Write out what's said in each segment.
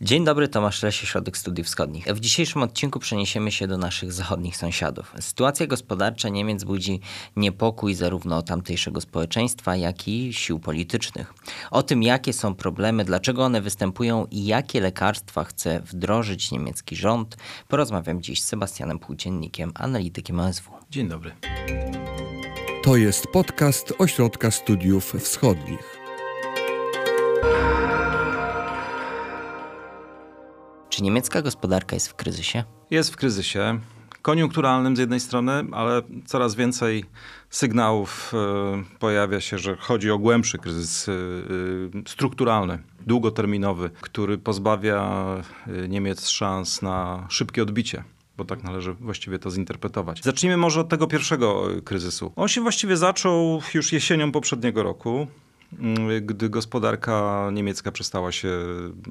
Dzień dobry, Tomasz Lesie, Środek Studiów Wschodnich. W dzisiejszym odcinku przeniesiemy się do naszych zachodnich sąsiadów. Sytuacja gospodarcza Niemiec budzi niepokój zarówno tamtejszego społeczeństwa, jak i sił politycznych. O tym, jakie są problemy, dlaczego one występują i jakie lekarstwa chce wdrożyć niemiecki rząd, porozmawiam dziś z Sebastianem Płóciennikiem, analitykiem OSW. Dzień dobry. To jest podcast Ośrodka Studiów Wschodnich. Czy niemiecka gospodarka jest w kryzysie? Jest w kryzysie koniunkturalnym z jednej strony, ale coraz więcej sygnałów y, pojawia się, że chodzi o głębszy kryzys y, y, strukturalny, długoterminowy, który pozbawia Niemiec szans na szybkie odbicie bo tak należy właściwie to zinterpretować. Zacznijmy może od tego pierwszego kryzysu. On się właściwie zaczął już jesienią poprzedniego roku. Mm, gdy gospodarka niemiecka przestała się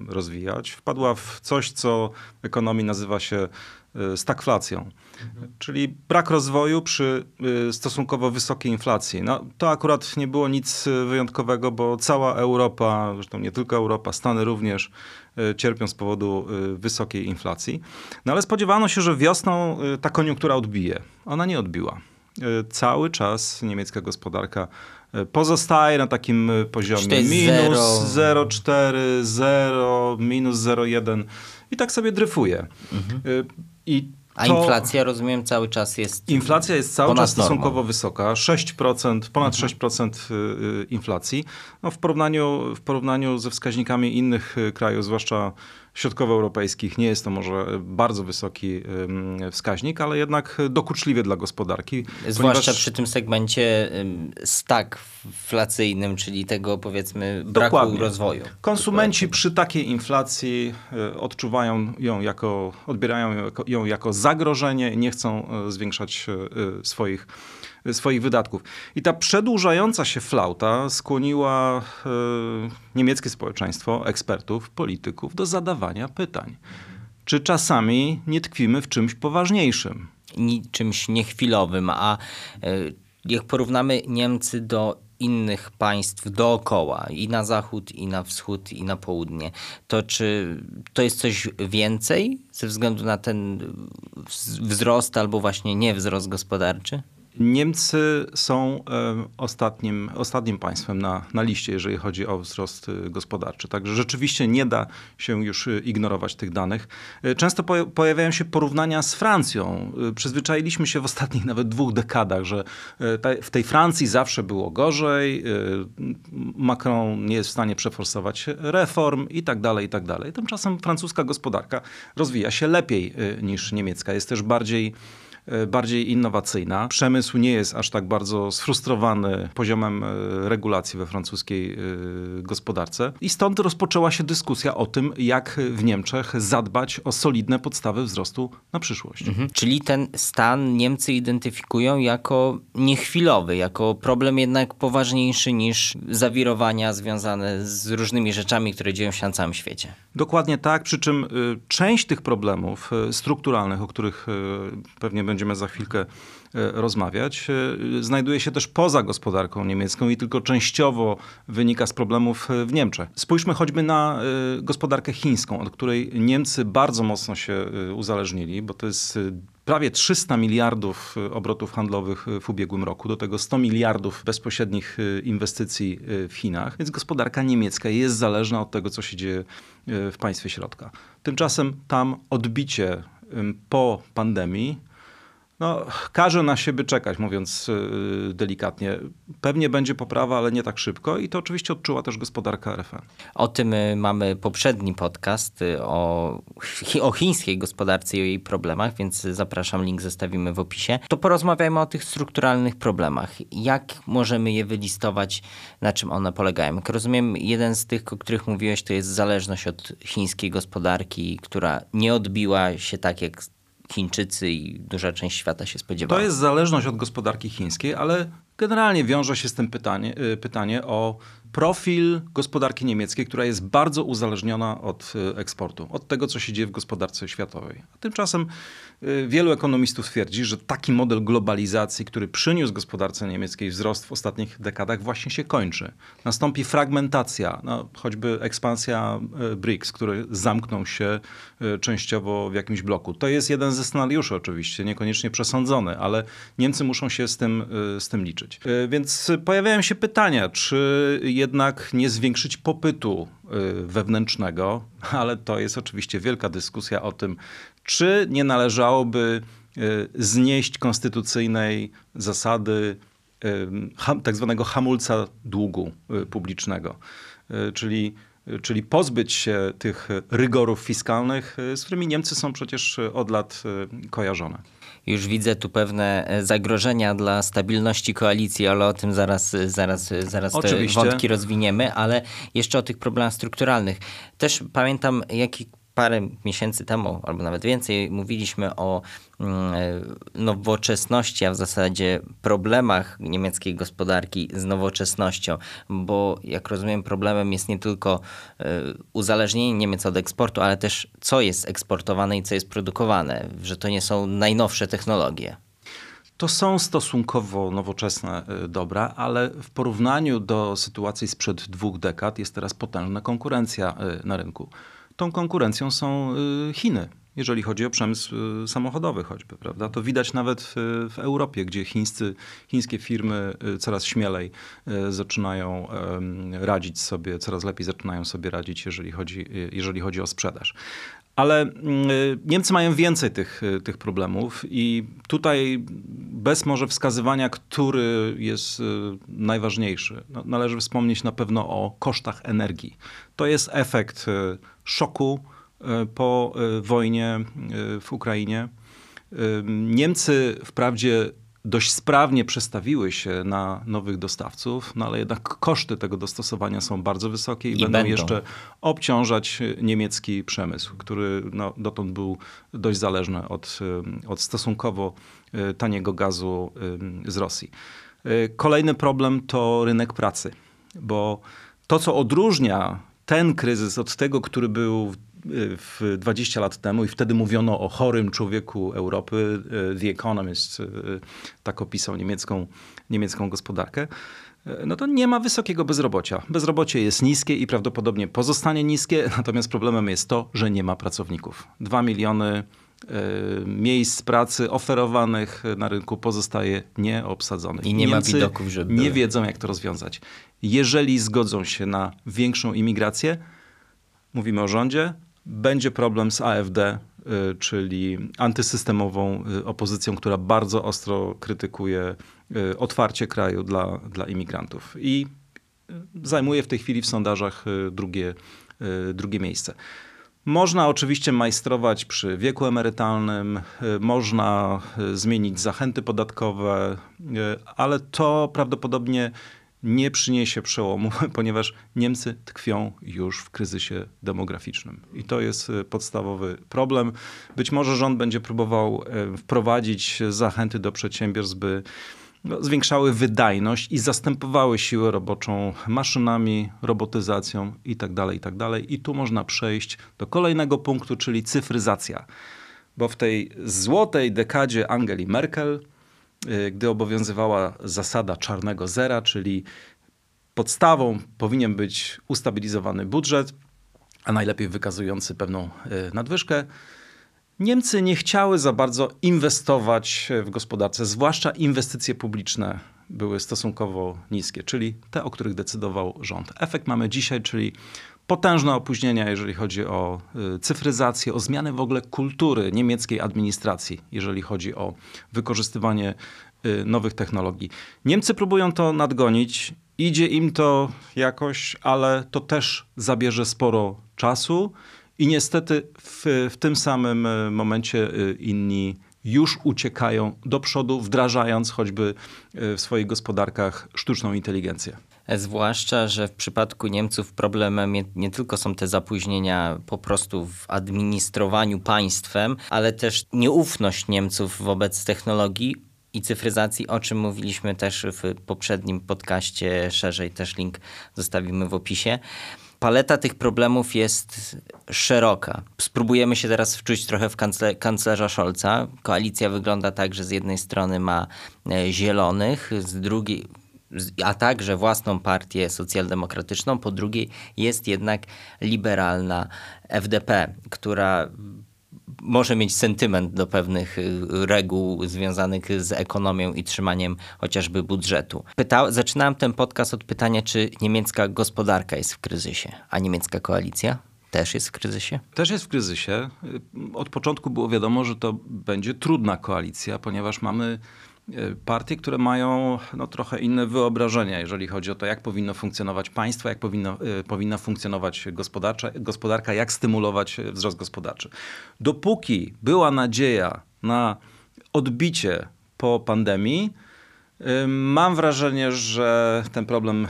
rozwijać, wpadła w coś, co w ekonomii nazywa się e, stagflacją, czyli brak rozwoju przy e, stosunkowo wysokiej inflacji. No, to akurat nie było nic wyjątkowego, bo cała Europa, zresztą nie tylko Europa, Stany również e, cierpią z powodu wysokiej inflacji. No ale spodziewano się, że wiosną ta koniunktura odbije. Ona nie odbiła. Cały czas niemiecka gospodarka pozostaje na takim e, poziomie minus 0,4, 0, minus 0,1 i tak sobie dryfuje. Mhm. E, I a inflacja, rozumiem, cały czas jest. Inflacja jest cały czas stosunkowo normą. wysoka. 6%, ponad mhm. 6% e, inflacji. No w, porównaniu, w porównaniu ze wskaźnikami innych krajów, zwłaszcza środkowoeuropejskich nie jest to może bardzo wysoki wskaźnik, ale jednak dokuczliwie dla gospodarki. Zwłaszcza ponieważ... przy tym segmencie stagflacyjnym, czyli tego powiedzmy braku Dokładnie. rozwoju. Konsumenci przy takiej inflacji e, odczuwają ją jako, odbierają ją jako, ją jako zagrożenie i nie chcą e, zwiększać e, swoich swoich wydatków. I ta przedłużająca się flauta skłoniła y, niemieckie społeczeństwo, ekspertów, polityków do zadawania pytań. Czy czasami nie tkwimy w czymś poważniejszym? Ni czymś niechwilowym, a y, jak porównamy Niemcy do innych państw dookoła, i na zachód, i na wschód, i na południe, to czy to jest coś więcej ze względu na ten wzrost albo właśnie nie wzrost gospodarczy? Niemcy są ostatnim, ostatnim państwem na, na liście, jeżeli chodzi o wzrost y, gospodarczy. Także rzeczywiście nie da się już y, ignorować tych danych. Y, często pojawiają się porównania z Francją. Przyzwyczailiśmy się w ostatnich nawet dwóch dekadach, że w tej Francji zawsze było gorzej, Macron nie jest w stanie przeforsować reform i tak dalej, i tak dalej. Tymczasem francuska gospodarka rozwija się lepiej niż niemiecka. Jest też bardziej bardziej innowacyjna. Przemysł nie jest aż tak bardzo sfrustrowany poziomem e, regulacji we francuskiej e, gospodarce. I stąd rozpoczęła się dyskusja o tym, jak w Niemczech zadbać o solidne podstawy wzrostu na przyszłość. Mhm. Czyli ten stan Niemcy identyfikują jako niechwilowy, jako problem jednak poważniejszy niż zawirowania związane z różnymi rzeczami, które dzieją się na całym świecie. Dokładnie tak, przy czym część tych problemów strukturalnych, o których pewnie będzie będziemy za chwilkę e, rozmawiać, e, znajduje się też poza gospodarką niemiecką i tylko częściowo wynika z problemów e, w Niemczech. Spójrzmy choćby na gospodarkę chińską, od której Niemcy bardzo mocno się uzależnili, bo to jest prawie 300 miliardów obrotów handlowych w ubiegłym roku, do tego 100 miliardów bezpośrednich inwestycji w Chinach, więc gospodarka niemiecka jest zależna od tego, co się dzieje w państwie środka. Tymczasem tam odbicie po pandemii no, każe na siebie czekać, mówiąc yy, delikatnie. Pewnie będzie poprawa, ale nie tak szybko i to oczywiście odczuła też gospodarka RFN. O tym y, mamy poprzedni podcast y, o, o chińskiej gospodarce i o jej problemach, więc zapraszam, link zostawimy w opisie. To porozmawiajmy o tych strukturalnych problemach. Jak możemy je wylistować, na czym one polegają? Jak rozumiem, jeden z tych, o których mówiłeś, to jest zależność od chińskiej gospodarki, która nie odbiła się tak, jak Chińczycy i duża część świata się spodziewała. To jest zależność od gospodarki chińskiej, ale generalnie wiąże się z tym pytanie, y, pytanie o profil gospodarki niemieckiej, która jest bardzo uzależniona od e, eksportu, od tego, co się dzieje w gospodarce światowej. A tymczasem e, wielu ekonomistów twierdzi, że taki model globalizacji, który przyniósł gospodarce niemieckiej wzrost w ostatnich dekadach, właśnie się kończy. Nastąpi fragmentacja, no, choćby ekspansja e, BRICS, który zamknął się częściowo w jakimś bloku. To jest jeden ze scenariuszy oczywiście, niekoniecznie przesądzony, ale Niemcy muszą się z tym, z tym liczyć. Więc pojawiają się pytania, czy jednak nie zwiększyć popytu y, wewnętrznego, ale to jest oczywiście wielka dyskusja o tym, czy nie należałoby y, znieść konstytucyjnej zasady y, tak zwanego hamulca długu publicznego, czyli czyli pozbyć się tych rygorów fiskalnych, z którymi Niemcy są przecież od lat kojarzone. Już widzę tu pewne e, zagrożenia dla stabilności koalicji, ale o tym zaraz, zaraz, zaraz te wątki rozwiniemy, ale jeszcze o tych problemach strukturalnych. Też pamiętam, jaki parę miesięcy temu, albo nawet więcej, mówiliśmy o mm, e, nowoczesności, a w zasadzie problemach niemieckiej gospodarki z nowoczesnością, bo jak rozumiem, problemem jest nie tylko e, uzależnienie Niemiec od eksportu, ale też co jest eksportowane i co jest produkowane, że to nie są najnowsze technologie. To są stosunkowo nowoczesne e, dobra, ale w porównaniu do sytuacji sprzed dwóch dekad jest teraz potężna konkurencja na rynku tą konkurencją są y, Chiny jeżeli chodzi o przemysł y, samochodowy choćby, prawda? To widać nawet w, w, Europie, gdzie chińscy, chińskie firmy y, coraz śmielej zaczynają radzić sobie, coraz lepiej zaczynają sobie radzić, jeżeli chodzi, jeżeli chodzi o sprzedaż. Ale mm, Niemcy mają więcej tych, tych problemów i tutaj bez może wskazywania, który jest najważniejszy, no, należy wspomnieć na pewno o kosztach energii. To jest efekt szoku e, po wojnie w Ukrainie. Niemcy wprawdzie dość sprawnie przestawiły się na nowych dostawców, no ale jednak koszty tego dostosowania są bardzo wysokie i, I będą, będą, jeszcze obciążać niemiecki przemysł, który no, dotąd był dość zależny od, od stosunkowo taniego gazu z Rosji. Kolejny problem to rynek pracy, bo to, co odróżnia ten kryzys od tego, który był w 20 lat temu i wtedy mówiono o chorym człowieku Europy. E, The Economist e, tak opisał niemiecką, niemiecką gospodarkę. E, no to nie ma wysokiego bezrobocia. Bezrobocie jest niskie i prawdopodobnie pozostanie niskie, natomiast problemem jest to, że nie ma pracowników. Dwa miliony miejsc pracy oferowanych na rynku pozostaje nieobsadzonych. I nie Niemcy ma widoków, żeby... Nie wiedzą, jak to rozwiązać. Jeżeli zgodzą się na większą imigrację, mówimy o rządzie, będzie problem z AfD, y, czyli antysystemową y, opozycją, która bardzo ostro krytykuje y, otwarcie kraju dla, dla imigrantów. I zajmuje w tej chwili w sondażach drugie, drugie miejsce. Można oczywiście majstrować przy wieku emerytalnym, można zmienić zachęty podatkowe, ale to prawdopodobnie nie przyniesie przełomu, ponieważ Niemcy tkwią już w kryzysie demograficznym. I to jest e, podstawowy problem. Być może rząd będzie próbował e, wprowadzić zachęty do przedsiębiorstw, by no, zwiększały wydajność i zastępowały siłę roboczą maszynami, robotyzacją itd., tak itd. Tak I tu można przejść do kolejnego punktu, czyli cyfryzacja. Bo w tej złotej dekadzie Angeli Merkel gdy obowiązywała zasada czarnego zera, czyli podstawą powinien być ustabilizowany budżet, a najlepiej wykazujący pewną y, nadwyżkę. Niemcy nie chciały za bardzo inwestować w gospodarce, zwłaszcza inwestycje publiczne były stosunkowo niskie, czyli te, o których decydował rząd. Efekt mamy dzisiaj, czyli potężne opóźnienia, jeżeli chodzi o y, cyfryzację, o zmianę w ogóle kultury niemieckiej administracji, jeżeli chodzi o wykorzystywanie y, nowych technologii. Niemcy próbują to nadgonić. Idzie im to jakoś, ale to też zabierze sporo czasu i niestety w, w tym samym y, momencie inni już uciekają do przodu, wdrażając choćby w swoich gospodarkach sztuczną inteligencję. Zwłaszcza, że w przypadku Niemców problemem nie tylko są te zapóźnienia po prostu w administrowaniu państwem, ale też nieufność Niemców wobec technologii i cyfryzacji, o czym mówiliśmy też w poprzednim podcaście, szerzej też link zostawimy w opisie. Paleta tych problemów jest szeroka. Spróbujemy się teraz wczuć trochę w kancler kanclerza Scholza. Koalicja wygląda tak, że z jednej strony ma e, zielonych, z drugiej a także własną partię socjaldemokratyczną, po drugiej jest jednak liberalna FDP, która może mieć sentyment do pewnych y, reguł związanych z ekonomią i trzymaniem chociażby budżetu. Pyta, zaczynałem ten podcast od pytania, czy niemiecka gospodarka jest w kryzysie, a niemiecka koalicja? Też jest w kryzysie? Też jest w kryzysie. Od początku było wiadomo, że to będzie trudna koalicja, ponieważ mamy partie, które mają no, trochę inne wyobrażenia, jeżeli chodzi o to, jak powinno funkcjonować państwo, jak powinno, y, powinna funkcjonować gospodarka, jak stymulować wzrost gospodarczy. Dopóki była nadzieja na odbicie po pandemii, Mam wrażenie, że ten problem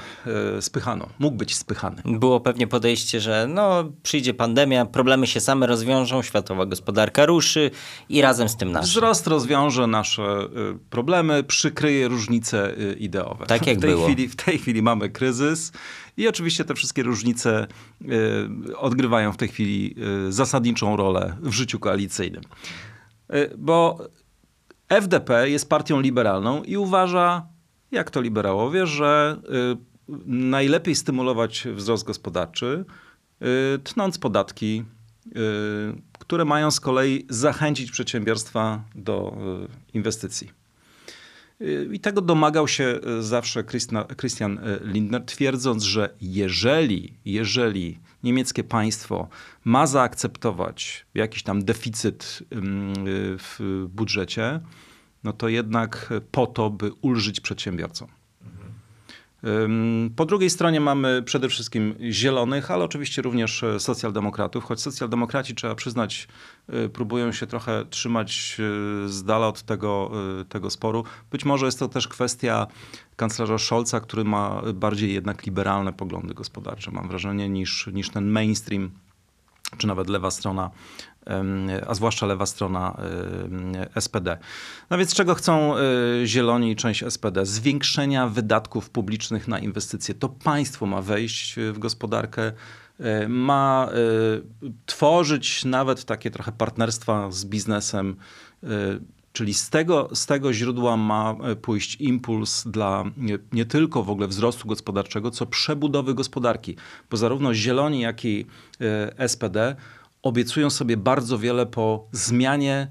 e, spychano. Mógł być spychany. Było pewnie podejście, że no, przyjdzie pandemia, problemy się same rozwiążą, światowa gospodarka ruszy i razem z tym nasze. Wzrost rozwiąże nasze e, problemy, przykryje różnice e, ideowe. Tak jak w tej było. Chwili, w tej chwili mamy kryzys i oczywiście te wszystkie różnice odgrywają w tej chwili zasadniczą rolę w życiu koalicyjnym. Bo FDP jest partią liberalną i uważa, jak to liberałowie, że y, najlepiej stymulować wzrost gospodarczy, y, tnąc podatki, y, które mają z kolei zachęcić przedsiębiorstwa do inwestycji. I tego domagał się zawsze Christian Lindner, twierdząc, że jeżeli, jeżeli niemieckie państwo ma zaakceptować jakiś tam deficyt w budżecie, no to jednak po to, by ulżyć przedsiębiorcom. Po drugiej stronie mamy przede wszystkim zielonych, ale oczywiście również socjaldemokratów, choć socjaldemokraci, trzeba przyznać, y, próbują się trochę trzymać y, z dala od tego, tego sporu. Być może jest to też kwestia kanclerza Scholza, który ma bardziej jednak liberalne poglądy gospodarcze, mam wrażenie, niż, niż ten mainstream czy nawet lewa strona, a zwłaszcza lewa strona SPD. No więc czego chcą e, Zieloni i część SPD? Zwiększenia wydatków publicznych na inwestycje. To państwo ma wejść w gospodarkę, e, ma e, tworzyć nawet takie trochę partnerstwa z biznesem, Czyli z tego, z tego źródła ma pójść impuls dla nie, nie, tylko w ogóle wzrostu gospodarczego, co przebudowy gospodarki. Bo zarówno Zieloni, jak i SPD obiecują sobie bardzo wiele po zmianie,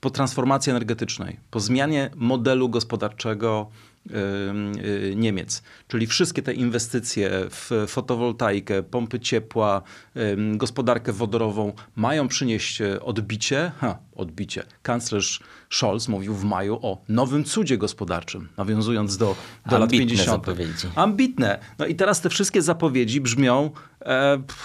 po transformacji energetycznej, po zmianie modelu gospodarczego y, Niemiec. Czyli wszystkie te inwestycje w fotowoltaikę, pompy ciepła, gospodarkę wodorową mają przynieść odbicie. Ha, odbicie. Kanclerz Scholz mówił w maju o nowym cudzie gospodarczym, nawiązując do, do lat 50. Zapowiedzi. Ambitne. No i teraz te wszystkie zapowiedzi brzmią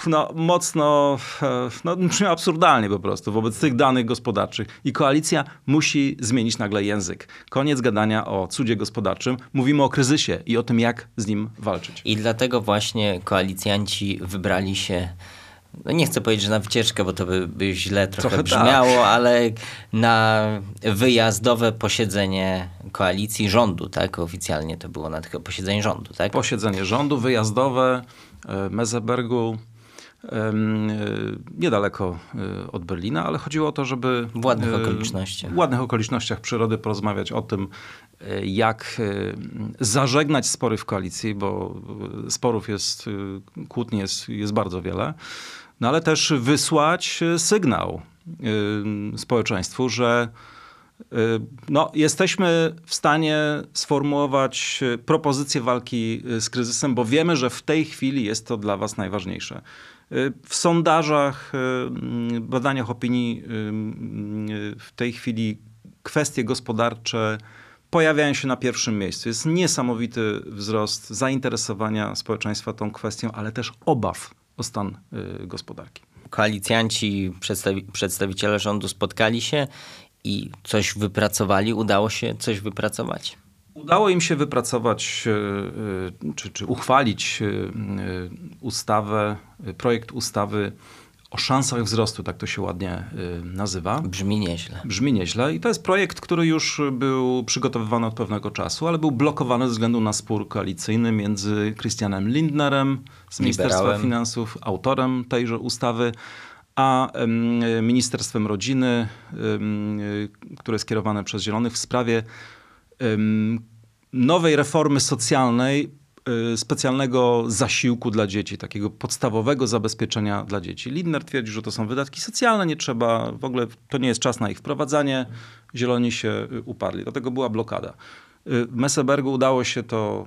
no, mocno, e, no, brzmią absurdalnie po prostu wobec tych danych gospodarczych. I koalicja musi zmienić nagle język. Koniec gadania o cudzie gospodarczym. Mówimy o kryzysie i o tym, jak z nim walczyć. I dlatego właśnie koalicjanci wybrali się no nie chcę powiedzieć, że na wycieczkę, bo to by, by źle trochę, trochę brzmiało, tak. ale na wyjazdowe posiedzenie koalicji rządu, tak? Oficjalnie to było na tylko posiedzenie rządu, tak? Posiedzenie rządu wyjazdowe e, Mezebergu e, niedaleko e, od Berlina, ale chodziło o to, żeby w ładnych okolicznościach, w ładnych okolicznościach przyrody porozmawiać o tym, jak zażegnać spory w koalicji, bo sporów jest, kłótni jest, jest bardzo wiele. No ale też wysłać sygnał społeczeństwu, że no, jesteśmy w stanie sformułować propozycję walki z kryzysem, bo wiemy, że w tej chwili jest to dla Was najważniejsze. W sondażach, badaniach opinii w tej chwili kwestie gospodarcze pojawiają się na pierwszym miejscu. Jest niesamowity wzrost zainteresowania społeczeństwa tą kwestią, ale też obaw o stan y, gospodarki. Koalicjanci, przedstawi przedstawiciele rządu spotkali się i coś wypracowali? Udało się coś wypracować? Udało im się wypracować y, y, czy, czy uchwalić ustawę, projekt ustawy o szansach wzrostu, tak to się ładnie nazywa. Brzmi nieźle. Brzmi nieźle i to jest projekt, który już był przygotowywany od pewnego czasu, ale był blokowany ze względu na spór koalicyjny między Christianem Lindnerem z Ministerstwa Liberałem. Finansów, autorem tejże ustawy, a em, Ministerstwem Rodziny, które jest kierowane przez Zielonych w sprawie nowej reformy socjalnej, y, specjalnego zasiłku dla dzieci, takiego podstawowego zabezpieczenia dla dzieci. Lindner twierdzi, że to są wydatki socjalne, nie trzeba, w ogóle to nie jest czas na ich wprowadzanie. Zieloni się y, uparli, dlatego była blokada. Y, Messebergu udało się to,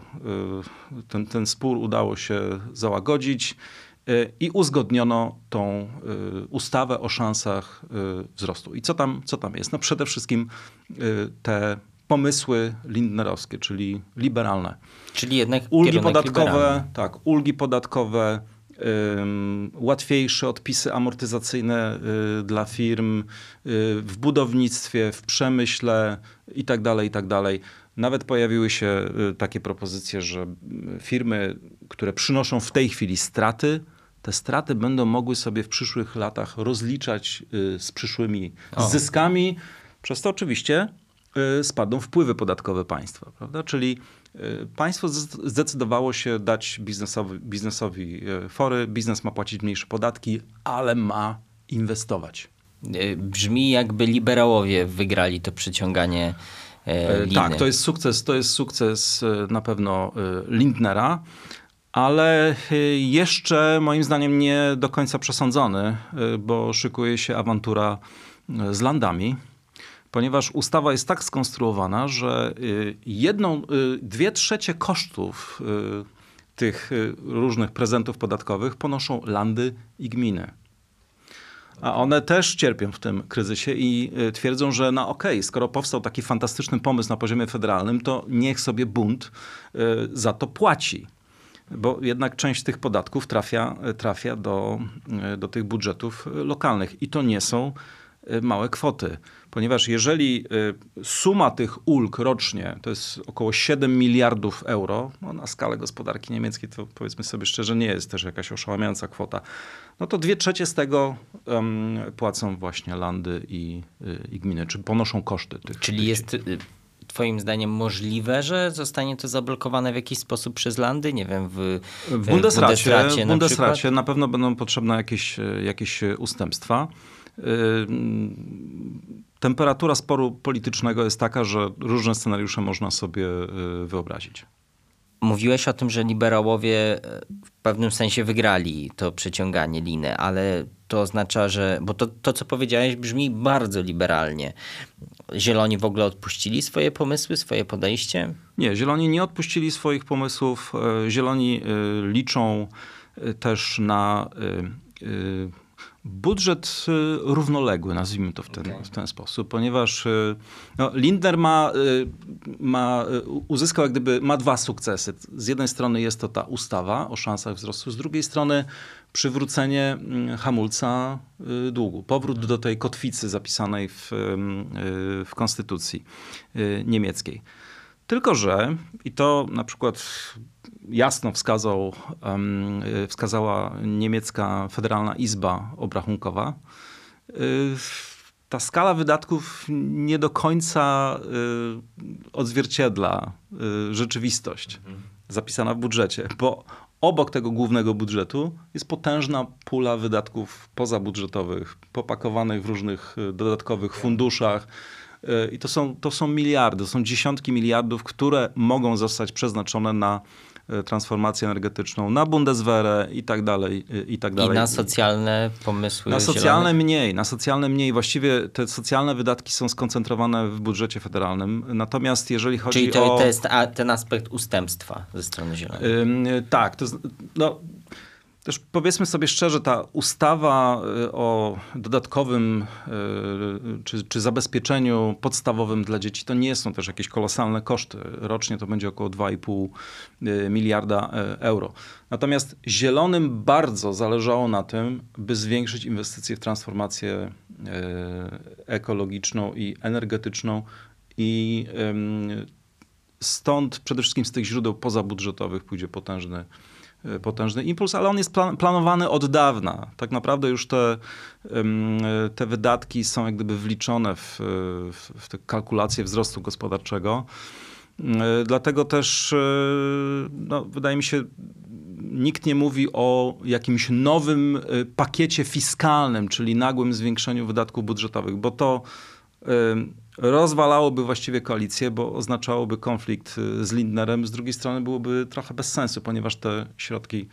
y, ten, ten spór udało się załagodzić i uzgodniono tą y, ustawę o szansach y, wzrostu. I co tam, co tam jest? No przede wszystkim te pomysły lindnerowskie, czyli liberalne. Czyli jednak Ulgi podatkowe, liberalny. tak, ulgi podatkowe, ym, łatwiejsze odpisy amortyzacyjne y, dla firm y, w budownictwie, w przemyśle i tak dalej, i tak. Nawet pojawiły się y, takie propozycje, że firmy, które przynoszą w tej chwili straty, te straty będą mogły sobie w przyszłych latach rozliczać y, z przyszłymi O. zyskami. Przez to oczywiście y, spadną wpływy podatkowe państwa, prawda? Czyli y, państwo zde- zdecydowało się dać biznesowi, biznesowi fory, biznes ma płacić mniejsze podatki, ale ma inwestować. Brzmi jakby liberałowie wygrali to przyciąganie e, E, liny. Tak, to jest sukces, to jest sukces na pewno Lindnera, ale e, jeszcze moim zdaniem nie do końca przesądzony, e, bo szykuje się awantura e, z landami. Ponieważ ustawa jest tak skonstruowana, że jedną, dwie trzecie kosztów tych różnych prezentów podatkowych ponoszą landy i gminy. A one też cierpią w tym kryzysie i y, twierdzą, że no okej, skoro powstał taki fantastyczny pomysł na poziomie federalnym, to niech sobie bunt y, za to płaci. Bo jednak część tych podatków trafia, trafia do, y, do tych budżetów y, lokalnych i to nie są y, małe kwoty. Ponieważ jeżeli suma tych ulg rocznie to jest około 7 miliardów euro, no na skalę gospodarki niemieckiej to powiedzmy sobie szczerze nie jest też jakaś oszałamiająca kwota, no to dwie trzecie z tego em, płacą właśnie landy i, i gminy, czy ponoszą koszty tych. Czyli tych jest y, twoim zdaniem możliwe, że zostanie to zablokowane w jakiś sposób przez landy? Nie wiem, w, W Bundesracie, Bundesracie w na Bundesracie na pewno będą potrzebne jakieś, jakieś ustępstwa. Temperatura sporu politycznego jest taka, że różne scenariusze można sobie y, wyobrazić. Mówiłeś o tym, że liberałowie e, w pewnym sensie wygrali to przeciąganie liny, ale to oznacza, że. Bo to, to, co powiedziałeś, brzmi bardzo liberalnie. Zieloni w ogóle odpuścili swoje pomysły, swoje podejście? Nie, Zieloni nie odpuścili swoich pomysłów. E, Zieloni y, liczą też na budżet y, równoległy, nazwijmy to w ten, Okej. w ten sposób, ponieważ y, no, Lindner ma, y, ma, uzyskał jak gdyby, ma dwa sukcesy. Z jednej strony jest to ta ustawa o szansach wzrostu, z drugiej strony przywrócenie mm, hamulca długu, powrót do tej kotwicy zapisanej w, w konstytucji niemieckiej. Tylko, że i to na przykład jasno wskazał, y, wskazała niemiecka Federalna Izba Obrachunkowa, y, ta skala wydatków nie do końca y, odzwierciedla rzeczywistość zapisana w budżecie, bo obok tego głównego budżetu jest potężna pula wydatków pozabudżetowych, popakowanych w różnych dodatkowych funduszach. I to są, to są miliardy, to są dziesiątki miliardów, które mogą zostać przeznaczone na transformację energetyczną, na Bundeswehrę i tak dalej, y, i tak I dalej. na socjalne pomysły. Na socjalne zielonych? mniej, na socjalne mniej. Właściwie te socjalne wydatki są skoncentrowane w budżecie federalnym. Natomiast jeżeli chodzi Czyli to, o... to jest ten aspekt ustępstwa ze strony zielonych. Ym, tak, to, no, też powiedzmy sobie szczerze, ta ustawa y, o dodatkowym y, czy, czy zabezpieczeniu podstawowym dla dzieci to nie są też jakieś kolosalne koszty. Rocznie to będzie około 2,5 y, miliarda euro. Natomiast Zielonym bardzo zależało na tym, by zwiększyć inwestycje w transformację ekologiczną i energetyczną i Stąd przede wszystkim z tych źródeł pozabudżetowych pójdzie potężny potężny impuls, ale on jest planowany od dawna. Tak naprawdę już te, te wydatki są jak gdyby wliczone w, w, w te kalkulacje wzrostu gospodarczego. Dlatego też no, wydaje mi się, nikt nie mówi o jakimś nowym pakiecie fiskalnym, czyli nagłym zwiększeniu wydatków budżetowych, bo to rozwalałoby właściwie koalicję, bo oznaczałoby konflikt y, z Lindnerem. Z drugiej strony byłoby trochę bez sensu, ponieważ te środki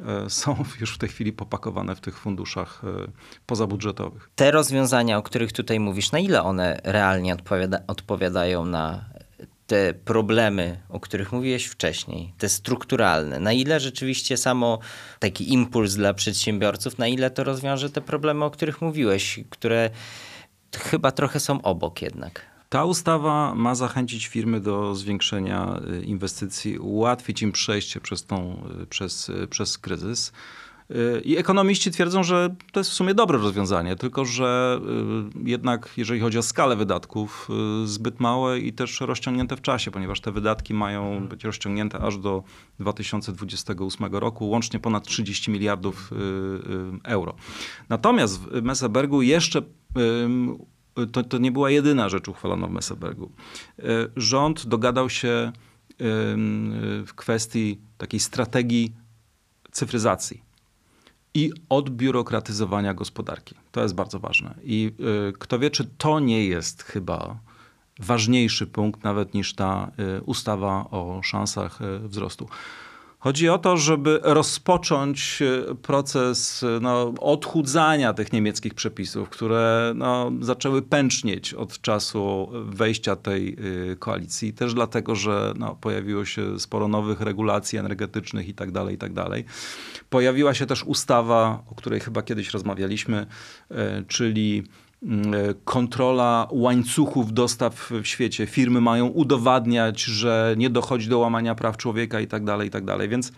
e, są już w tej chwili popakowane w tych funduszach e, pozabudżetowych. Te rozwiązania, o których tutaj mówisz, na ile one realnie odpowiada, odpowiadają na te problemy, o których mówiłeś wcześniej, te strukturalne, na ile rzeczywiście samo taki impuls dla przedsiębiorców, na ile to rozwiąże te problemy, o których mówiłeś, które chyba trochę są obok jednak. Ta ustawa ma zachęcić firmy do zwiększenia y, inwestycji, ułatwić im przejście przez, tą, y, przez, y, przez kryzys. I ekonomiści twierdzą, że to jest w sumie dobre rozwiązanie, tylko że jednak jeżeli chodzi o skalę wydatków, zbyt małe i też rozciągnięte w czasie, ponieważ te wydatki mają być rozciągnięte aż do 2028 roku, łącznie ponad 30 miliardów euro. Natomiast w Messebergu jeszcze to, to nie była jedyna rzecz uchwalona w Messebergu. E, rząd dogadał się w kwestii takiej strategii cyfryzacji i odbiurokratyzowania gospodarki. To jest bardzo ważne. I e, kto wie, czy to nie jest chyba ważniejszy punkt nawet niż ta e, ustawa o szansach wzrostu. Chodzi o to, żeby rozpocząć e, proces e, no, odchudzania tych niemieckich przepisów, które no, zaczęły pęcznieć od czasu wejścia tej e, koalicji. Też dlatego, że no, pojawiło się sporo nowych regulacji energetycznych i tak dalej, i tak. Pojawiła się też ustawa, o której chyba kiedyś rozmawialiśmy, czyli kontrola łańcuchów dostaw w świecie. Firmy mają udowadniać, że nie dochodzi do łamania praw człowieka i tak dalej, i tak dalej. Więc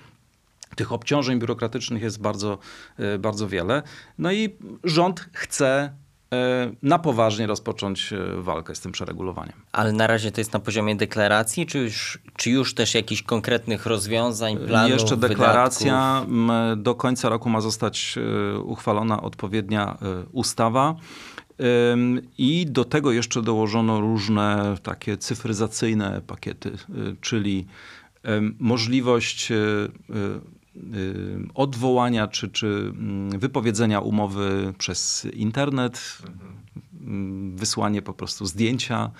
tych obciążeń biurokratycznych jest bardzo, e, bardzo wiele. No i rząd chce e, na poważnie rozpocząć walkę z tym przeregulowaniem. Ale na razie to jest na poziomie deklaracji, czy już, czy już też jakichś konkretnych rozwiązań, planów, Jeszcze deklaracja. Wydatków? Do końca roku ma zostać uchwalona odpowiednia ustawa. I do tego jeszcze dołożono różne takie cyfryzacyjne pakiety, y, czyli możliwość y, y, odwołania czy, czy mm, wypowiedzenia umowy przez internet, mm, wysłanie po prostu zdjęcia,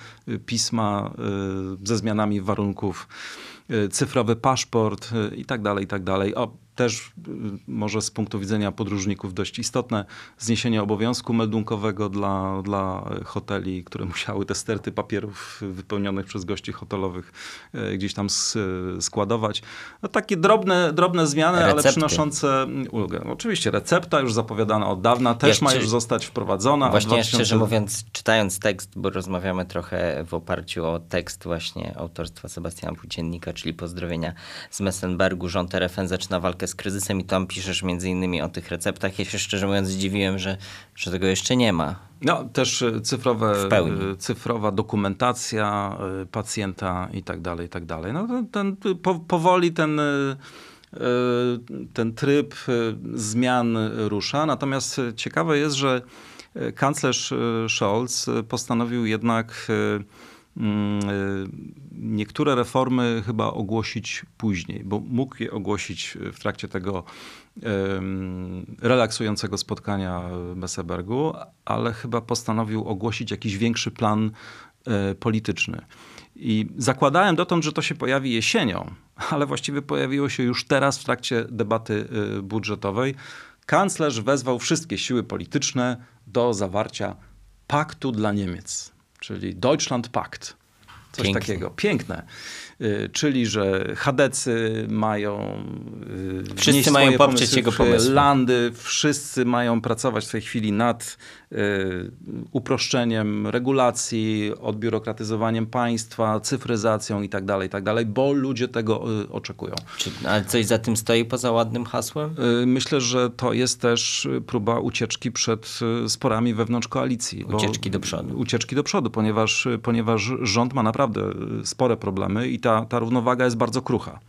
pisma ze zmianami warunków, cyfrowy paszport i tak dalej, i tak dalej. O, też y, może z punktu widzenia podróżników dość istotne zniesienie obowiązku meldunkowego dla, dla hoteli, które musiały te sterty papierów wypełnionych przez gości hotelowych e, gdzieś tam składować. No, takie drobne, drobne zmiany, Recepty. ale przynoszące ulgę. Oczywiście recepta już zapowiadana od dawna też Jeszcze, ma już zostać wprowadzona. Właśnie 2000... szczerze mówiąc, czytając tekst, bo rozmawiamy trochę w oparciu o tekst właśnie autorstwa Sebastiana Płóciennika, czyli pozdrowienia z Messenbergu, rząd RFN zaczyna walkę walkę z kryzysem i tam piszesz między innymi o tych receptach. Ja się szczerze mówiąc zdziwiłem, że, że tego jeszcze nie ma. No, też e, cyfrowe, e, cyfrowa dokumentacja e, pacjenta i tak dalej, i tak dalej. No, ten, po, powoli ten, ten tryb zmian rusza. Natomiast ciekawe jest, że kanclerz Scholz postanowił jednak y, niektóre reformy chyba ogłosić później, bo mógł je ogłosić w trakcie tego relaksującego spotkania w Messebergu, ale chyba postanowił ogłosić jakiś większy plan e, polityczny. I zakładałem dotąd, że to się pojawi jesienią, ale właściwie pojawiło się już teraz w trakcie debaty e, budżetowej. Kanclerz wezwał wszystkie siły polityczne do zawarcia paktu dla Niemiec czyli Deutschland Pakt. Coś Piękne. takiego. Piękne. Y, czyli że chadecy mają y, wszyscy mają poprzeć jego pomysły. Landy, wszyscy mają pracować w tej chwili nad y, uproszczeniem regulacji, odbiurokratyzowaniem państwa, cyfryzacją i tak dalej, i tak dalej, bo ludzie tego oczekują. Czy, ale coś za tym stoi poza ładnym hasłem? Myślę, że to jest też próba ucieczki przed sporami wewnątrz koalicji. Ucieczki do przodu. Ucieczki do przodu, ponieważ, ponieważ rząd ma naprawdę spore problemy i ta, ta równowaga jest bardzo krucha.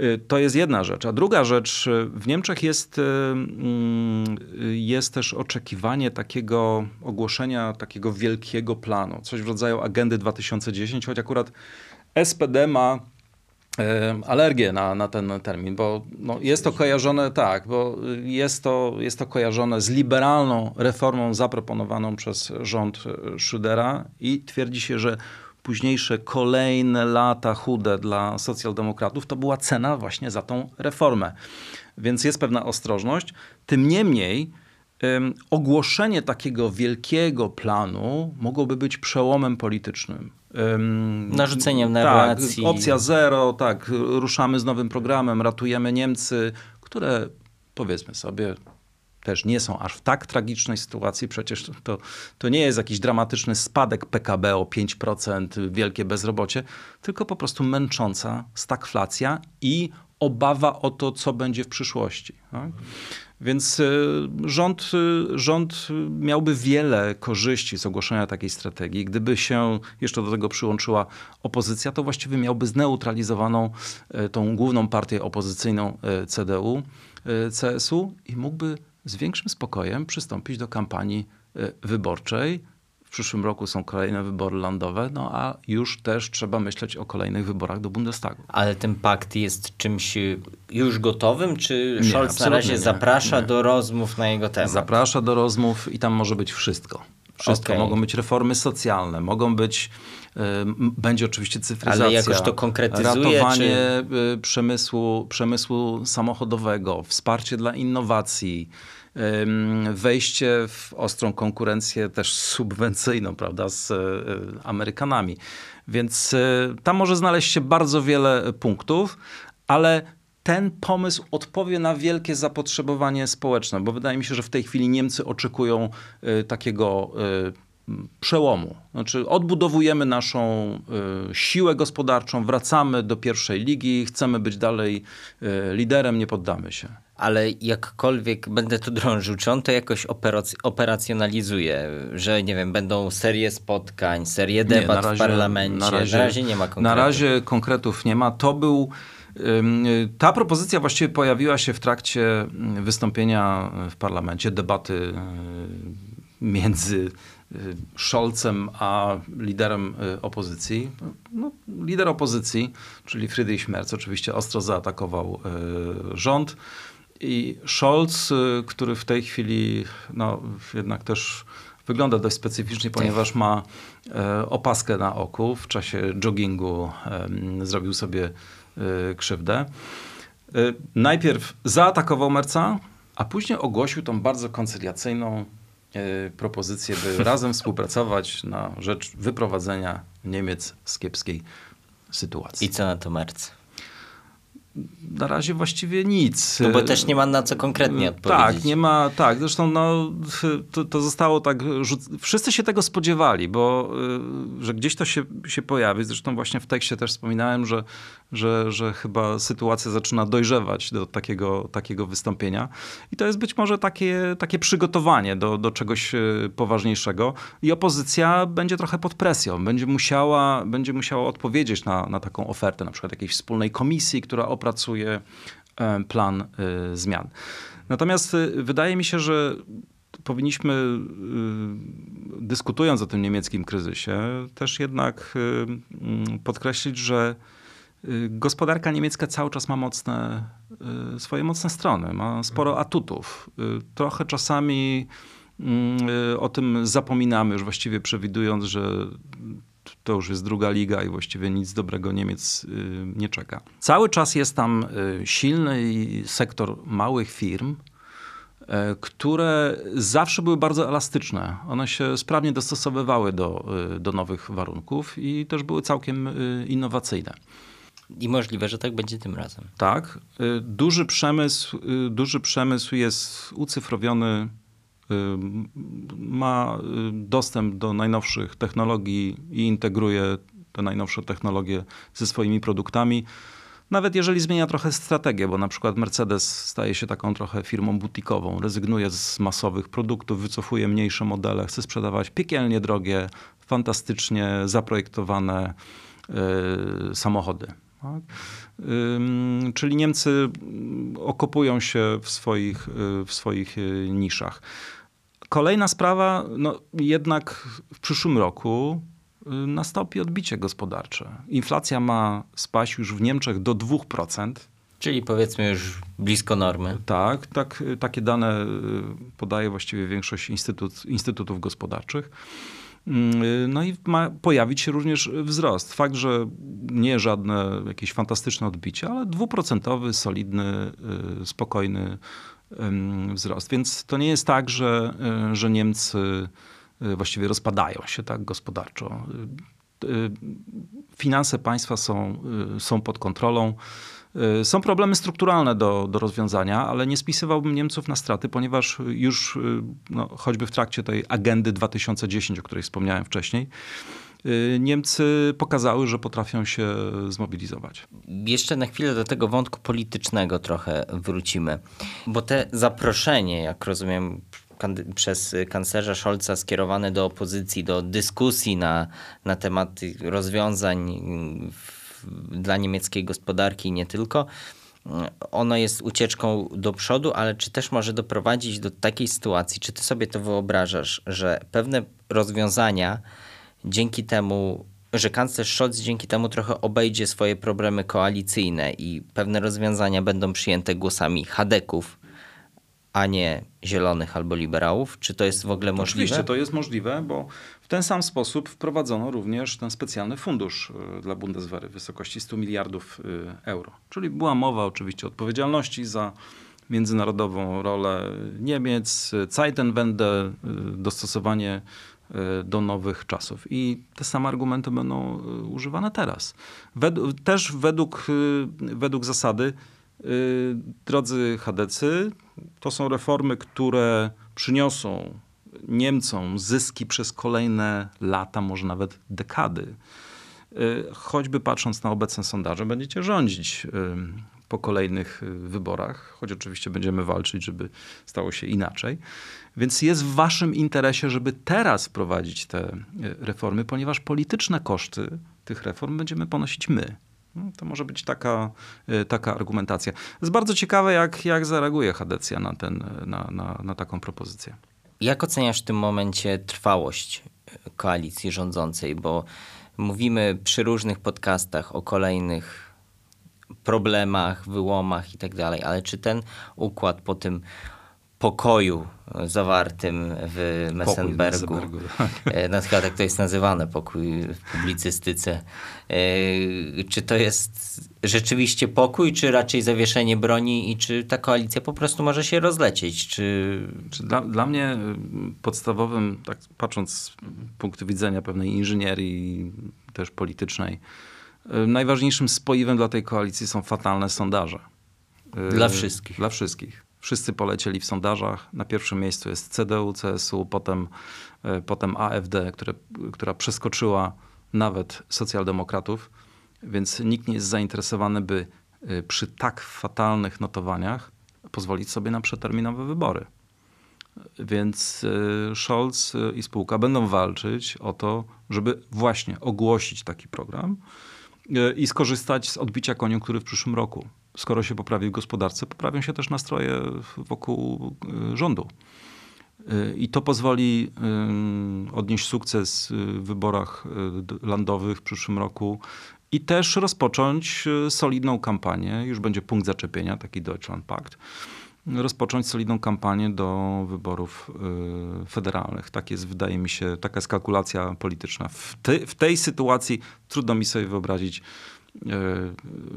Y, to jest jedna rzecz. A druga rzecz, y, w Niemczech jest, y, mm, jest też oczekiwanie takiego ogłoszenia takiego wielkiego planu, coś w rodzaju agendy 2010, choć akurat SPD ma alergię na, na ten termin, bo no, jest to kojarzone, tak, bo jest to, jest to kojarzone z liberalną reformą zaproponowaną przez rząd Schrödera i twierdzi się, że późniejsze kolejne lata chude dla socjaldemokratów to była cena właśnie za tą reformę. Więc jest pewna ostrożność. Tym niemniej um, ogłoszenie takiego wielkiego planu mogłoby być przełomem politycznym. Um, Narzuceniem narracji. Tak, opcja zero, tak, ruszamy z nowym programem, ratujemy Niemcy, które powiedzmy sobie, też nie są aż w tak tragicznej sytuacji. Przecież to, to nie jest jakiś dramatyczny spadek PKB o 5%, wielkie bezrobocie, tylko po prostu męcząca stagflacja i obawa o to, co będzie w przyszłości. Tak? Więc y, rząd, y, rząd miałby wiele korzyści z ogłoszenia takiej strategii. Gdyby się jeszcze do tego przyłączyła opozycja, to właściwie miałby zneutralizowaną y, tą główną partię opozycyjną CDU, CSU i mógłby z większym spokojem przystąpić do kampanii e, wyborczej. W przyszłym roku są kolejne wybory landowe, no a już też trzeba myśleć o kolejnych wyborach do Bundestagu. Ale ten pakt jest czymś już gotowym, czy Scholz na razie nie, zaprasza nie. do rozmów na jego temat? Zaprasza do rozmów i tam może być wszystko. Wszystko. Okay. Mogą być reformy socjalne, mogą być, y, będzie oczywiście cyfryzacja. Ale jakoś to konkretyzuje? Ratowanie czy... przemysłu, przemysłu samochodowego, wsparcie dla innowacji, wejście w ostrą konkurencję też subwencyjną, prawda, z e, Amerykanami. Więc e, tam może znaleźć się bardzo wiele punktów, ale ten pomysł odpowie na wielkie zapotrzebowanie społeczne, bo wydaje mi się, że w tej chwili Niemcy oczekują e, takiego przełomu. Znaczy, odbudowujemy naszą siłę gospodarczą, wracamy do pierwszej ligi, chcemy być dalej liderem, nie poddamy się ale jakkolwiek będę tu drążył, czy on to jakoś operac- operacjonalizuje, że nie wiem, będą serie spotkań, serie debat nie, razie, w parlamencie, na razie, na razie nie ma konkretów. Na razie konkretów nie ma. To był ta propozycja właściwie pojawiła się w trakcie wystąpienia w parlamencie, debaty między y, Scholzem a liderem y, opozycji. No, lider opozycji, czyli Friedrich Merz, oczywiście ostro zaatakował y, rząd. I Scholz, y, który w tej chwili no, jednak też wygląda dość specyficznie, ponieważ ma e, opaskę na oku. W czasie joggingu zrobił sobie e, krzywdę. E, najpierw zaatakował Merca, a później ogłosił tą bardzo koncyliacyjną propozycję, by razem współpracować na rzecz wyprowadzenia Niemiec z kiepskiej sytuacji. I co na to Merc? Na razie właściwie nic. No bo też nie ma na co konkretnie odpowiedzieć. Tak, nie ma, tak. Zresztą no, to, to zostało tak, wszyscy się tego spodziewali, bo y, że gdzieś to się, się pojawi. Zresztą właśnie w tekście też wspominałem, że, że, że chyba sytuacja zaczyna dojrzewać do takiego, takiego wystąpienia. I to jest być może takie, takie przygotowanie do, do czegoś y, poważniejszego. I opozycja będzie trochę pod presją. Będzie musiała, będzie musiała odpowiedzieć na, na taką ofertę, na przykład jakiejś wspólnej komisji, która oprócz opracuje e, plan e, zmian. Natomiast e, wydaje mi się, że powinniśmy, dyskutując o tym niemieckim kryzysie, też jednak mm, podkreślić, że gospodarka niemiecka cały czas ma mocne, swoje mocne strony, ma sporo atutów. Trochę czasami mm, o tym zapominamy, już właściwie przewidując, że to już jest druga liga i właściwie nic dobrego Niemiec y, nie czeka. Cały czas jest tam y, silny sektor małych firm, y, które zawsze były bardzo elastyczne. One się sprawnie dostosowywały do, do nowych warunków i też były całkiem innowacyjne. I możliwe, że tak będzie tym razem. Tak. Duży przemysł, duży przemysł jest ucyfrowiony ma y, dostęp do najnowszych technologii i integruje te najnowsze technologie ze swoimi produktami. Nawet jeżeli zmienia trochę strategię, bo na przykład Mercedes staje się taką trochę firmą butikową, rezygnuje z masowych produktów, wycofuje mniejsze modele, chce sprzedawać piekielnie drogie, fantastycznie zaprojektowane yy, samochody. Tak? Czyli Niemcy okopują się w swoich, w swoich niszach. Kolejna sprawa, no jednak w przyszłym roku nastąpi odbicie gospodarcze. Inflacja ma spaść już w Niemczech do 2%. Czyli powiedzmy już blisko normy. Tak, tak takie dane y, podaje właściwie większość instytut, instytutów gospodarczych. Mm, no i ma pojawić się również wzrost. Fakt, że nie żadne jakieś fantastyczne odbicie, ale dwuprocentowy, solidny, y, spokojny wzrost. Więc to nie jest tak, że, y, że Niemcy właściwie rozpadają się tak gospodarczo. Finanse państwa są, są pod kontrolą. Są problemy strukturalne do, do rozwiązania, ale nie spisywałbym Niemców na straty, ponieważ już no, choćby w trakcie tej agendy 2010, o której wspomniałem wcześniej, Niemcy pokazały, że potrafią się zmobilizować. Jeszcze na chwilę do tego wątku politycznego trochę wrócimy, bo te zaproszenie, jak rozumiem, przez kanclerza Scholza skierowane do opozycji, do dyskusji na, na temat rozwiązań w dla niemieckiej gospodarki i nie tylko. Ono jest ucieczką do przodu, ale czy też może doprowadzić do takiej sytuacji, czy ty sobie to wyobrażasz, że pewne rozwiązania dzięki temu, że kanclerz Scholz dzięki temu trochę obejdzie swoje problemy koalicyjne i pewne rozwiązania będą przyjęte głosami chadeków, a nie zielonych albo liberałów? Czy to jest w ogóle możliwe? Oczywiście to jest możliwe, bo w ten sam sposób wprowadzono również ten specjalny fundusz y, dla Bundeswehry w wysokości 100 miliardów y, euro. Czyli była mowa oczywiście o odpowiedzialności za międzynarodową rolę Niemiec, Zeitenwende, y, dostosowanie do nowych czasów. I te same argumenty będą używane teraz. Też według, według zasady, drodzy chadecy, to są reformy, które przyniosą Niemcom zyski przez kolejne lata, może nawet dekady. Y, choćby patrząc na obecne sondaże, będziecie rządzić y, po kolejnych y, wyborach, choć oczywiście będziemy walczyć, żeby stało się inaczej. Więc jest w waszym interesie, żeby teraz wprowadzić te reformy, ponieważ polityczne koszty tych reform będziemy ponosić my. No, to może być taka, taka argumentacja. Jest bardzo ciekawe, jak, jak zareaguje Hadecja na, ten, na, na, na taką propozycję. Jak oceniasz w tym momencie trwałość e, koalicji rządzącej? Bo mówimy przy różnych podcastach o kolejnych problemach, wyłomach i tak dalej, ale czy ten układ po tym pokoju zawartym w Messenbergu. Pokój w no, chyba tak to jest nazywane, pokój w publicystyce. E, czy to jest rzeczywiście pokój, czy raczej zawieszenie broni i czy ta koalicja po prostu może się rozlecieć? Czy... dla, dla mnie y, podstawowym, tak patrząc z punktu widzenia pewnej inżynierii też politycznej, y, najważniejszym spoiwem dla tej koalicji są fatalne sondaże. Dla wszystkich. Dla wszystkich. Wszyscy polecieli w sondażach. Na pierwszym miejscu jest CDU, CSU, potem, e, potem AfD, które, która przeskoczyła nawet socjaldemokratów, więc nikt nie jest zainteresowany, by e, przy tak fatalnych notowaniach pozwolić sobie na przeterminowe wybory. Więc e, Scholz i spółka będą walczyć o to, żeby właśnie ogłosić taki program i skorzystać z odbicia koniunktury w przyszłym roku skoro się poprawi w gospodarce, poprawią się też nastroje wokół y, rządu. Y, I to pozwoli y, odnieść sukces w wyborach landowych w przyszłym roku i też rozpocząć solidną kampanię. Już będzie punkt zaczepienia, taki Deutschland Pact. Rozpocząć solidną kampanię do wyborów federalnych. Tak jest, wydaje mi się, taka jest kalkulacja polityczna. W, te, w tej sytuacji trudno mi sobie wyobrazić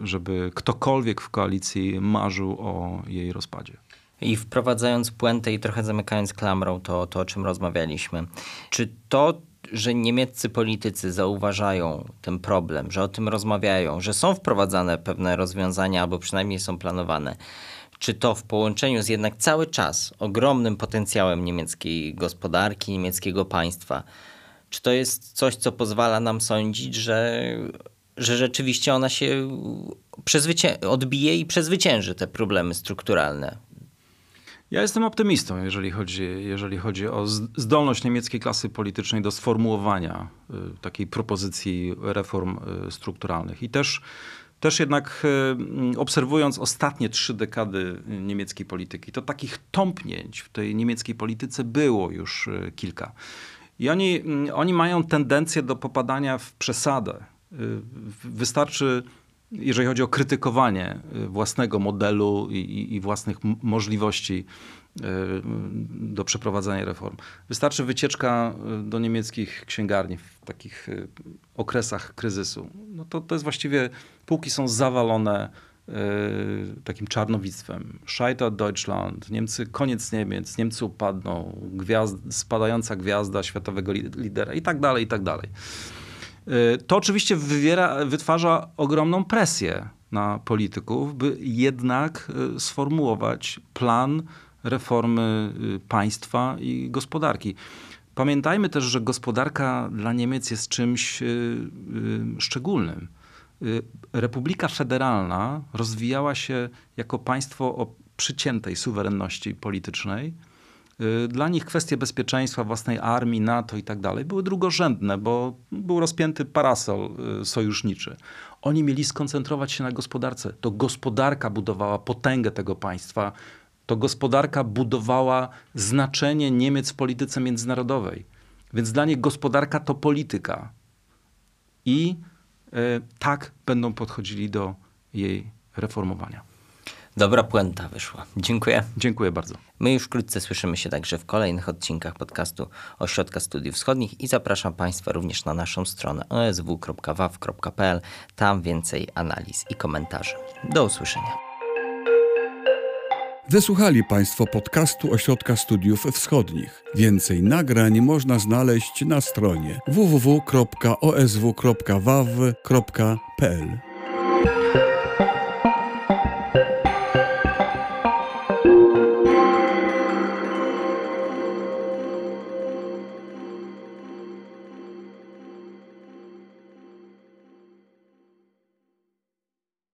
żeby ktokolwiek w koalicji marzył o jej rozpadzie. I wprowadzając puentę i trochę zamykając klamrą to, to o czym rozmawialiśmy. Czy to, że niemieccy politycy zauważają ten problem, że o tym rozmawiają, że są wprowadzane pewne rozwiązania albo przynajmniej są planowane, czy to w połączeniu z jednak cały czas ogromnym potencjałem niemieckiej gospodarki, niemieckiego państwa, czy to jest coś, co pozwala nam sądzić, że że rzeczywiście ona się odbije i przezwycięży te problemy strukturalne. Ja jestem optymistą, jeżeli chodzi, jeżeli chodzi o zdolność niemieckiej klasy politycznej do sformułowania y, takiej propozycji reform y, strukturalnych. I też też jednak e, obserwując ostatnie trzy dekady niemieckiej polityki, to takich tąpnięć w tej niemieckiej polityce było już kilka. I oni, oni mają tendencję do popadania w przesadę. Wystarczy, jeżeli chodzi o krytykowanie własnego modelu i, i własnych możliwości do przeprowadzania reform. Wystarczy wycieczka do niemieckich księgarni w takich okresach kryzysu. No to, to jest właściwie, półki są zawalone takim czarnowictwem. Scheitert Deutschland, Niemcy, koniec Niemiec, Niemcy upadną, gwiazd, spadająca gwiazda światowego lidera i tak dalej, i tak dalej. To oczywiście wywiera, wytwarza ogromną presję na polityków, by jednak sformułować plan reformy y, państwa i gospodarki. Pamiętajmy też, że gospodarka dla Niemiec jest czymś y, y, szczególnym. Republika Federalna rozwijała się jako państwo o przyciętej suwerenności politycznej. Dla nich kwestie bezpieczeństwa własnej armii, NATO i tak dalej były drugorzędne, bo był rozpięty parasol sojuszniczy. Oni mieli skoncentrować się na gospodarce. To gospodarka budowała potęgę tego państwa, to gospodarka budowała znaczenie Niemiec w polityce międzynarodowej. Więc dla nich gospodarka to polityka. I y, tak będą podchodzili do jej reformowania. Dobra puenta wyszła. Dziękuję. Dziękuję bardzo. My już wkrótce słyszymy się także w kolejnych odcinkach podcastu Ośrodka Studiów Wschodnich i zapraszam Państwa również na naszą stronę osw.waw.pl. Tam więcej analiz i komentarzy. Do usłyszenia. Wysłuchali Państwo podcastu Ośrodka Studiów Wschodnich. Więcej nagrań można znaleźć na stronie www.osw.waw.pl.